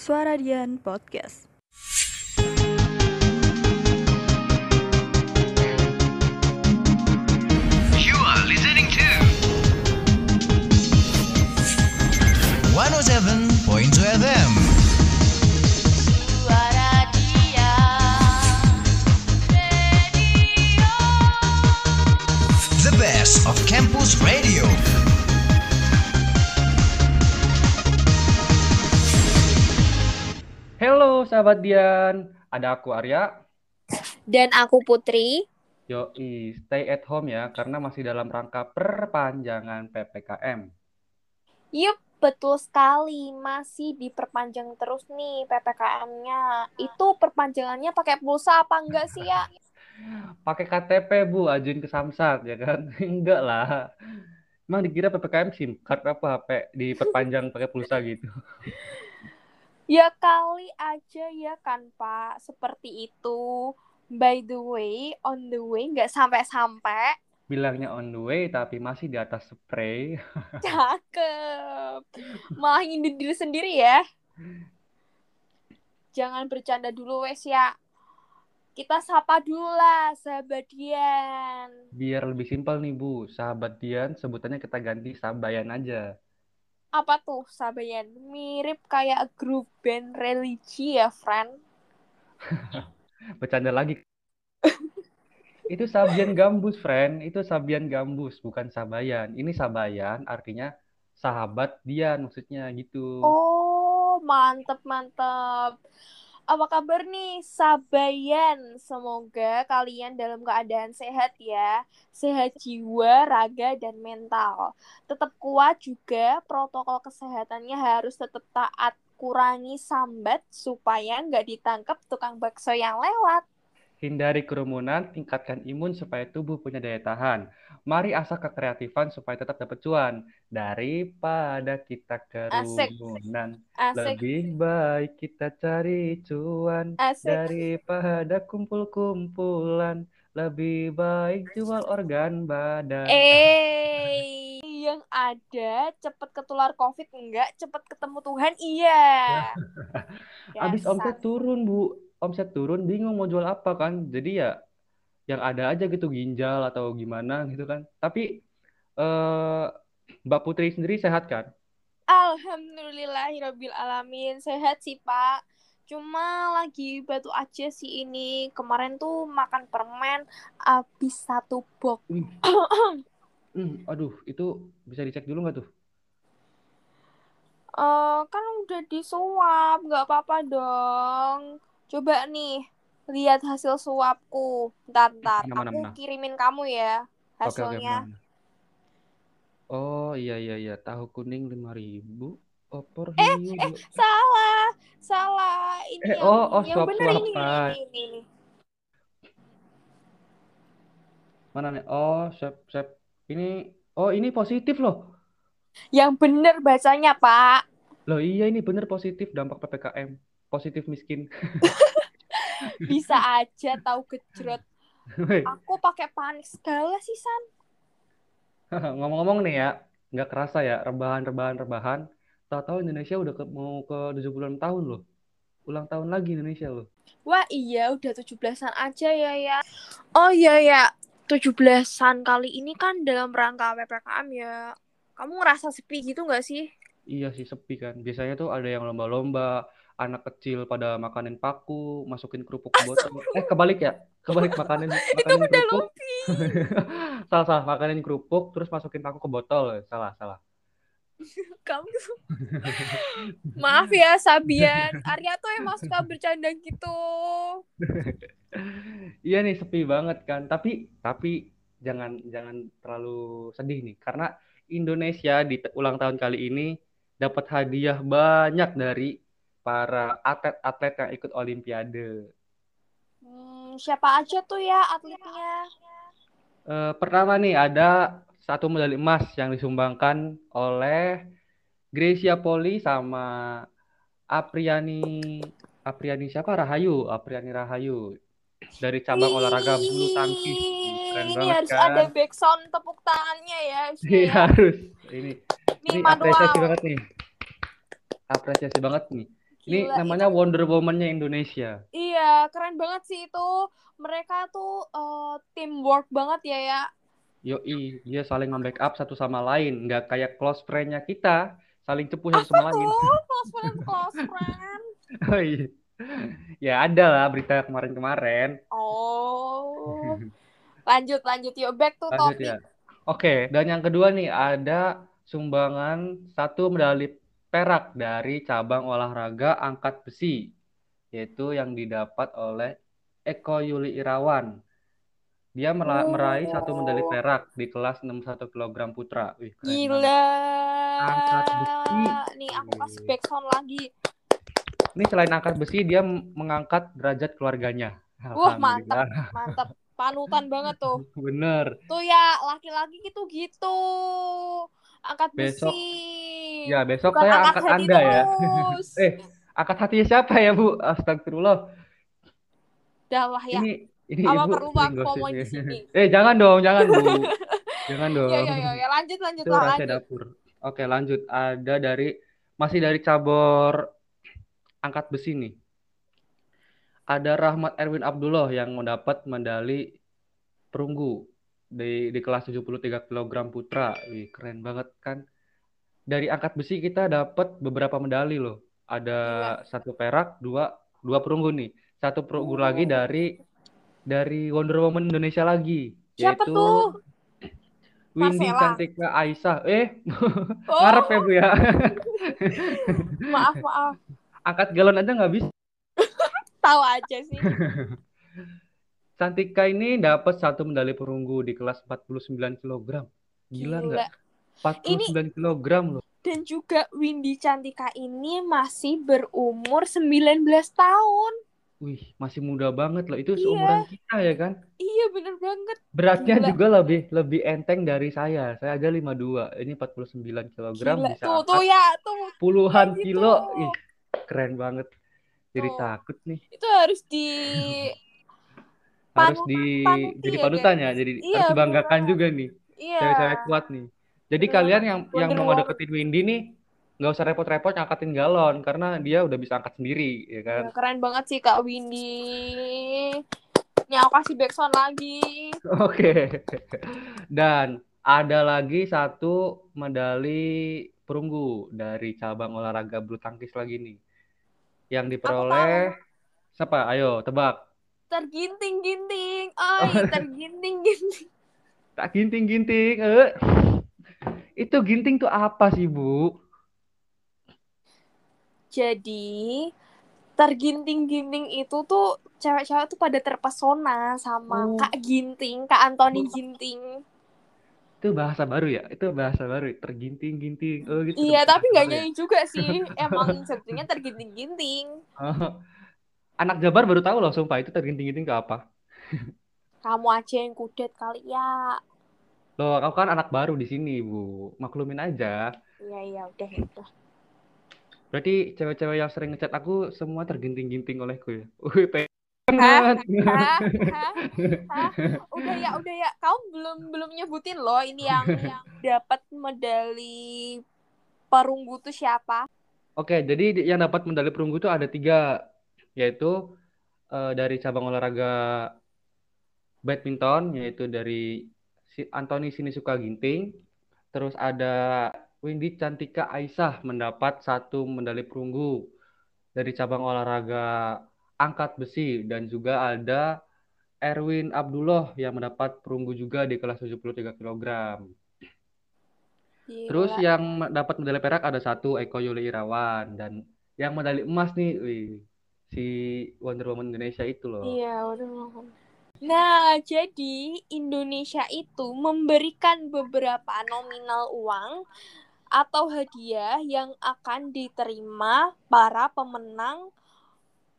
Suara Dian Podcast. Sahabat Dian, ada aku Arya. Dan aku Putri. Yoi, stay at home ya, karena masih dalam rangka perpanjangan PPKM. Yup, betul sekali. Masih diperpanjang terus nih PPKM-nya. Itu perpanjangannya pakai pulsa apa enggak sih ya? Pakai KTP Bu, ajuin ke Samsat ya kan? Enggak lah. Emang dikira PPKM SIM card apa HP diperpanjang pakai pulsa gitu. Ya kali aja ya kan Pak, seperti itu. By the way, on the way nggak sampai-sampai. Bilangnya on the way tapi masih di atas spray. Cakep. Malah ngindut diri sendiri ya. Jangan bercanda dulu wes ya. Kita sapa dulu lah sahabat Dian. Biar lebih simpel nih Bu, sahabat Dian sebutannya kita ganti Sabayan aja. Apa tuh Sabayan? Mirip kayak grup band religi ya, friend. Bercanda lagi. Itu Sabian Gambus, friend. Itu Sabian Gambus, bukan Sabayan. Ini Sabayan artinya sahabat Dian maksudnya gitu. Oh, mantep mantep. Apa kabar nih Sabayan? Semoga kalian dalam keadaan sehat ya. Sehat jiwa, raga, dan mental. Tetap kuat juga, protokol kesehatannya harus tetap taat. Kurangi sambat supaya nggak ditangkap tukang bakso yang lewat. Hindari kerumunan, tingkatkan imun supaya tubuh punya daya tahan. Mari asah kekreatifan supaya tetap dapat cuan. Daripada kita Asik. kerumunan, Asik, lebih baik kita cari cuan. asik. Daripada kumpul-kumpulan, lebih baik jual organ badan. Eh, yang ada cepet ketular COVID enggak, cepet ketemu Tuhan iya. Abis omset turun, Bu. Omset turun, bingung mau jual apa kan. Jadi ya yang ada aja gitu ginjal atau gimana gitu kan. Tapi eh Mbak Putri sendiri sehat kan? Alhamdulillahirabbil alamin sehat sih Pak. Cuma lagi batu aja sih ini. Kemarin tuh makan permen habis satu box. Wih. Hmm, aduh, itu bisa dicek dulu nggak tuh? Eh, kan udah disuap, nggak apa-apa dong. Coba nih, lihat hasil suapku. Mana, mana, Aku mana? kirimin kamu ya Oke, oke, hasilnya. mana? Oh, iya, iya, iya. Tahu kuning 5000 opor Eh, hiu eh, salah, salah. Ini Eh, yang, oh, oh, yang bener ini, ini, ini, ini. Mana nih? Oh, sep, sep. Ini, oh, ini positif loh. Yang bener bacanya, Pak. Loh, iya ini bener positif dampak PPKM. Positif miskin. Bisa aja tahu gejrot. Woi, Aku pakai panik segala sih, San. Ngomong-ngomong nih ya, nggak kerasa ya, rebahan, rebahan, rebahan. Tahu-tahu Indonesia udah ke, mau ke 76 tahun loh. Ulang tahun lagi Indonesia loh. Wah, iya udah 17-an aja ya, ya. Oh iya ya, 17-an kali ini kan dalam rangka PPKM ya. Kamu ngerasa sepi gitu nggak sih? Iya sih sepi kan. Biasanya tuh ada yang lomba-lomba, anak kecil pada makanin paku, masukin kerupuk ke botol. Eh kebalik ya, kebalik makanin Itu makanin udah kerupuk. Salah salah makanin kerupuk, terus masukin paku ke botol. Salah salah. Kamu Maaf ya, Sabian. Arya tuh emang suka bercanda gitu. Iya nih sepi banget kan. Tapi tapi jangan jangan terlalu sedih nih karena Indonesia di ulang tahun kali ini dapat hadiah banyak dari para atlet-atlet yang ikut Olimpiade. Hmm, siapa aja tuh ya atletnya? Eh, pertama nih ada satu medali emas yang disumbangkan oleh Gracia Poli sama Apriani Apriani siapa Rahayu Apriani Rahayu dari cabang olahraga bulu tangkis keren Ini banget harus kan ada backsound tepuk tangannya ya. harusnya Iya ya. harus ini Ini ini apresiasi banget nih apresiasi banget nih Ini namanya itu Wonder Woman-nya Indonesia. iya keren banget sih itu. Mereka tuh eh, teamwork banget ya ya. Yoi, dia saling membackup satu sama lain, nggak kayak close friend-nya kita, saling cepu satu sama lain. tuh close friend close friend? Oh iya. Ya ada lah berita kemarin-kemarin. Oh, lanjut lanjut yuk back to Lanjut topik. ya. Oke, dan yang kedua nih ada sumbangan satu medali perak dari cabang olahraga angkat besi, yaitu yang didapat oleh Eko Yuli Irawan. Dia mera- meraih satu medali Oh. perak di kelas 61 kg putra. Wih, keren banget. Gila. Angkat besi. Nih aku kasih backsound lagi. Ini selain angkat besi, dia mengangkat derajat keluarganya. Wah, mantap. Mantap. Panutan banget tuh. Bener. Tuh ya, laki-laki gitu gitu. Angkat Besok- besi. Ya, besok Bukan saya angkat angkat Anda ya. terus. Eh, angkat hatinya siapa ya, Bu? Astagfirullah. Lah ya. Ini ini Apa Ibu perlu ngomong di ya. sini? Eh, jangan dong, jangan, Bu. Jangan dong. Ya, ya, ya, ya. Lanjut, lanjut Itu lah, lanjut. dapur. Oke, lanjut. Ada dari masih dari cabur angkat besi nih. Ada Rahmat Erwin Abdullah yang mendapat medali perunggu di di kelas 73 kg putra. Wih, keren banget kan. Dari angkat besi kita dapat beberapa medali loh. Ada satu perak, dua dua perunggu nih. Satu perunggu Oh. lagi dari dari Wonder Woman Indonesia lagi, Siapa yaitu tuh? Windy Marcella. Cantika Aisyah. Eh, Oh, ngarep ya Bu ya. maaf, maaf. Angkat galon aja nggak bisa. Tahu aja sih. Cantika ini dapat satu medali perunggu di kelas 49 kg. Gila nggak? 49 kg loh. Dan juga Windy Cantika ini masih berumur 19 tahun. Wih, masih muda banget loh. Itu Iya. seumuran kita ya kan? Iya, bener banget. Beratnya Gila. juga lebih lebih enteng dari saya. Saya aja 52. Ini 49 kg Gila. bisa Tuh, tuh ya, tuh. puluhan Gitu. kilo. Ih, keren banget. Jadi Tuh. takut nih. Itu harus di Harus Panutan- di jadi ya, panutan guys. ya. Jadi Iya, harus dibanggakan beneran. juga nih. Iya. Cewek-cewek kuat nih. Jadi Bener kalian banget. yang yang mau deketin Windy nih nggak usah repot-repot ngangkatin galon karena dia udah bisa angkat sendiri ya kan. Ya, keren banget sih Kak Windy. Ini aku kasih backsound lagi. Oke. Dan ada lagi satu medali perunggu dari cabang olahraga bulu tangkis lagi nih. Yang diperoleh siapa? Ayo tebak. Terginting-ginting. Oi, terginting-ginting. Tak ginting-ginting. Eh. Itu ginting tuh apa sih, Bu? Jadi terginting-ginting itu tuh cewek-cewek tuh pada terpesona sama Oh. Kak Ginting, Kak Antoni Ginting. Itu bahasa baru ya? Itu bahasa baru. Terginting-ginting. Oh, gitu. Iya, tapi nggak ya? nyanyi juga sih. Emang sebetulnya terginting-ginting. Oh. Anak Jabar baru tahu loh, sumpah itu terginting-ginting ke apa. Kamu aja yang kudet kali ya. Loh, aku kan anak baru di sini, Bu. Maklumin aja. Iya, iya, udah, udah. Berarti cewek-cewek yang sering ngechat aku semua terginting-ginting olehku ya. Hah? Hah? Hah? Hah? Udah ya, udah ya. Kamu belum belum nyebutin loh ini yang yang dapat medali perunggu tuh siapa? Oke, jadi di- yang dapat medali perunggu itu ada tiga, yaitu eh, dari cabang olahraga badminton, yaitu dari si Anthony Sinisuka Ginting, terus ada Windy Cantika Aisyah mendapat satu medali perunggu dari cabang olahraga angkat besi, dan juga ada Erwin Abdullah yang mendapat perunggu juga di kelas 73 kg. Terus Gila. yang dapat medali perak ada satu Eko Yuli Irawan dan yang medali emas nih, wih, si Wonder Woman Indonesia itu loh. Iya, waduh. Nah, jadi Indonesia itu memberikan beberapa nominal uang atau hadiah yang akan diterima para pemenang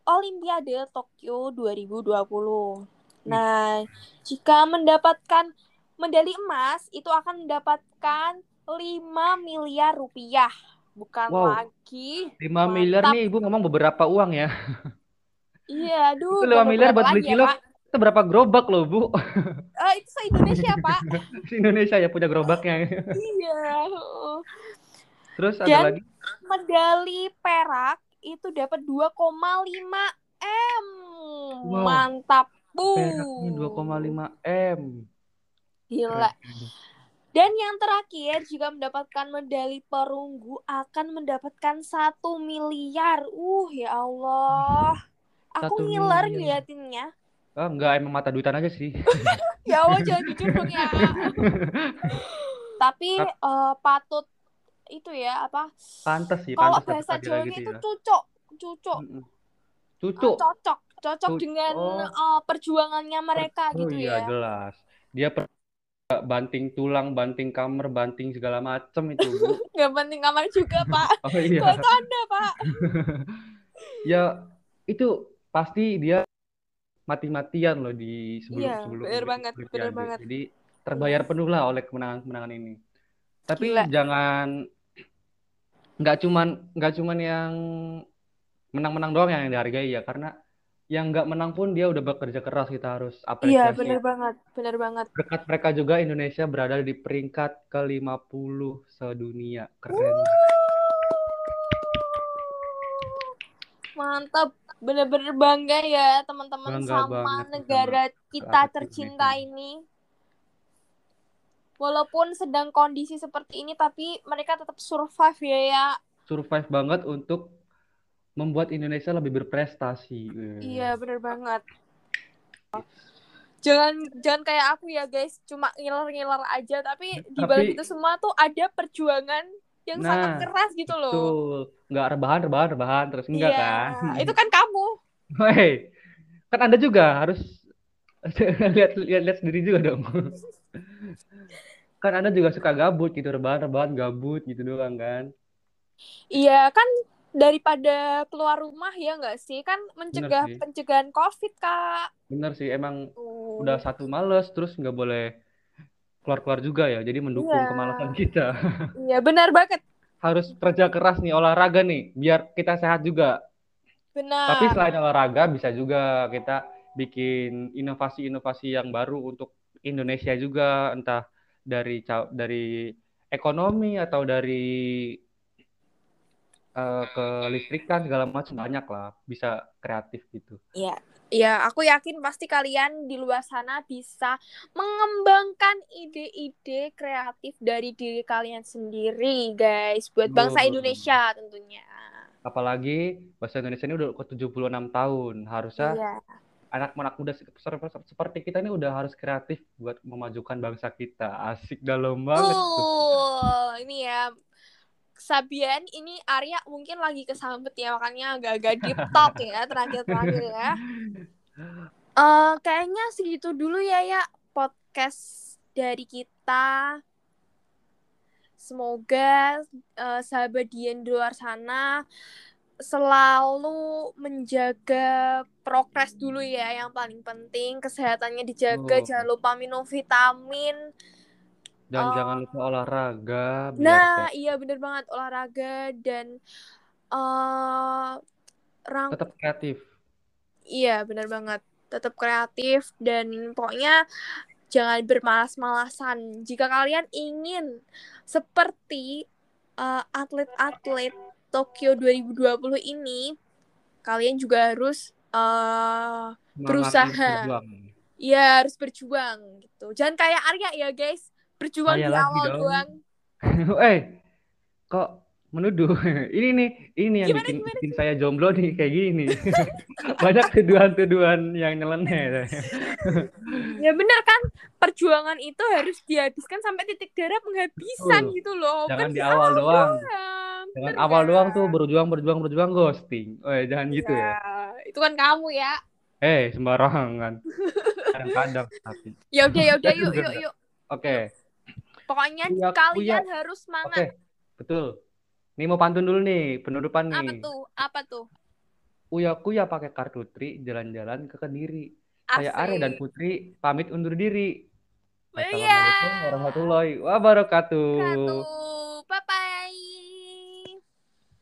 Olimpiade Tokyo 2020. Nah, jika mendapatkan medali emas, itu akan mendapatkan 5 miliar rupiah. Bukan Wow. lagi. 5 miliar nih Ibu ngomong beberapa uang ya. Iya, aduh. Itu 5 miliar buat beli lagi ya. Itu berapa gerobak loh, Bu? Eh, itu se-Indonesia, Pak. Si Indonesia ya punya gerobaknya. iya. Terus ada Dan- lagi Medali perak itu dapat 2,5 M. Wow. Mantap. Peraknya Bu. 2,5 M. Gila. Keren. Dan yang terakhir, jika mendapatkan medali perunggu akan mendapatkan satu miliar. Uh, ya Allah. Aku Satu ngiler ngeliatinnya. Ah, enggak emang mata duitan aja sih. Ya Allah, jangan jujur dong ya. Tapi Tap- eh, patut itu ya apa? Pantes sih, Kalau bahasa Jawanya gitu itu ya. cucuk, cucuk, Mm-mm. Eh, Cucu. cocok, cocok Cucuk. dengan Oh. eh, perjuangannya mereka Oh gitu iya ya. jelas. Dia per banting tulang, banting kamar, banting segala macem itu. Gak penting kamar juga, Pak. Oh iya. Kok itu Anda, Pak? Ya itu pasti dia mati-matian loh di sebelum Iya, sebelum bener banget, bener banget. Jadi terbayar penuh lah oleh kemenangan-kemenangan ini. Tapi Gila. jangan nggak cuman nggak cuman yang menang-menang doang yang dihargai ya karena yang nggak menang pun dia udah bekerja keras kita harus Iya, apresiasi. bener banget, bener banget. Berkat mereka juga Indonesia berada di peringkat ke-50 sedunia. Keren. Mantap, bener-bener bangga ya teman-teman sama banget negara kita tercinta Indonesia. ini. Walaupun sedang kondisi seperti ini, tapi mereka tetap survive ya ya. Survive banget untuk membuat Indonesia lebih berprestasi. Iya, bener banget. Jangan jangan kayak aku ya guys, cuma ngiler-ngiler aja, tapi di balik itu semua tuh ada perjuangan yang sangat Nah, keras gitu loh. Betul. Nggak rebahan, rebahan, rebahan terus enggak Iya, kan? itu kan kamu. Hei, kan Anda juga harus lihat lihat lihat sendiri juga dong. Kan Anda juga suka gabut gitu, rebahan, rebahan, gabut gitu doang kan. Iya, kan daripada keluar rumah ya nggak sih? Kan mencegah sih. pencegahan COVID, Kak. Bener sih, emang Tuh. udah satu males, terus nggak boleh keluar-keluar juga ya. Jadi mendukung Iya. kemalasan kita. Iya, benar banget. Harus kerja keras nih, olahraga nih, biar kita sehat juga. Benar. Tapi selain olahraga, bisa juga kita bikin inovasi-inovasi yang baru untuk Indonesia juga, entah dari dari ekonomi atau dari eh, kelistrikan segala macam banyak lah, bisa kreatif gitu. Iya, ya aku yakin pasti kalian di luar sana bisa mengembangkan ide-ide kreatif dari diri kalian sendiri, guys, buat bangsa. Indonesia tentunya. Apalagi bahasa Indonesia ini udah ke 76 tahun, harusnya Iya. anak-anak muda se- se- seperti kita ini udah harus kreatif buat memajukan bangsa kita. Asik dalam banget tuh. Uh, ini ya Sabian, ini Arya mungkin lagi kesambet ya, makanya agak-agak deep talk ya terakhir-terakhir ya. Eh, kayaknya segitu dulu ya ya podcast dari kita. Semoga eh, sahabat Dian di luar sana selalu menjaga progres dulu ya yang paling penting kesehatannya dijaga Betul. jangan lupa minum vitamin Dan Oh. jangan lupa olahraga biar Nah, kayak iya bener banget olahraga dan eh rang tetap kreatif. iya bener banget tetap kreatif dan pokoknya jangan bermalas-malasan. Jika kalian ingin seperti eh, atlet-atlet Tokyo 2020 ini, kalian juga harus Semangat berusaha. berjuang. ya harus berjuang gitu. Jangan kayak Arya ya, guys. Berjuang Saya di awal dong. doang. eh, kok menuduh? Ini nih, ini yang Gimana, bikin, gimana, bikin saya jomblo nih kayak gini. Banyak tuduhan-tuduhan yang nyeleneh. Ya bener kan, perjuangan itu harus dihabiskan sampai titik darah penghabisan Betul. gitu loh. Jangan di awal doang. doang. Jangan Bener awal nggak? doang tuh berjuang, berjuang, berjuang ghosting. Oh, jangan gitu ya. Itu kan kamu ya. Eh, sembarangan. Kadang-kadang tapi. Ya udah ya udah yuk yuk yuk. Oke, Pokoknya Uyak, kalian uyak. harus oke. semangat. Betul. Nih mau pantun dulu nih, penutupan Apa nih. tuh? Apa tuh? Uya kuya pakai kartu tri jalan-jalan ke Kediri. Saya Arya dan Asik. Putri pamit undur diri. Iya. Assalamualaikum warahmatullahi wabarakatuh. Wabarakatuh.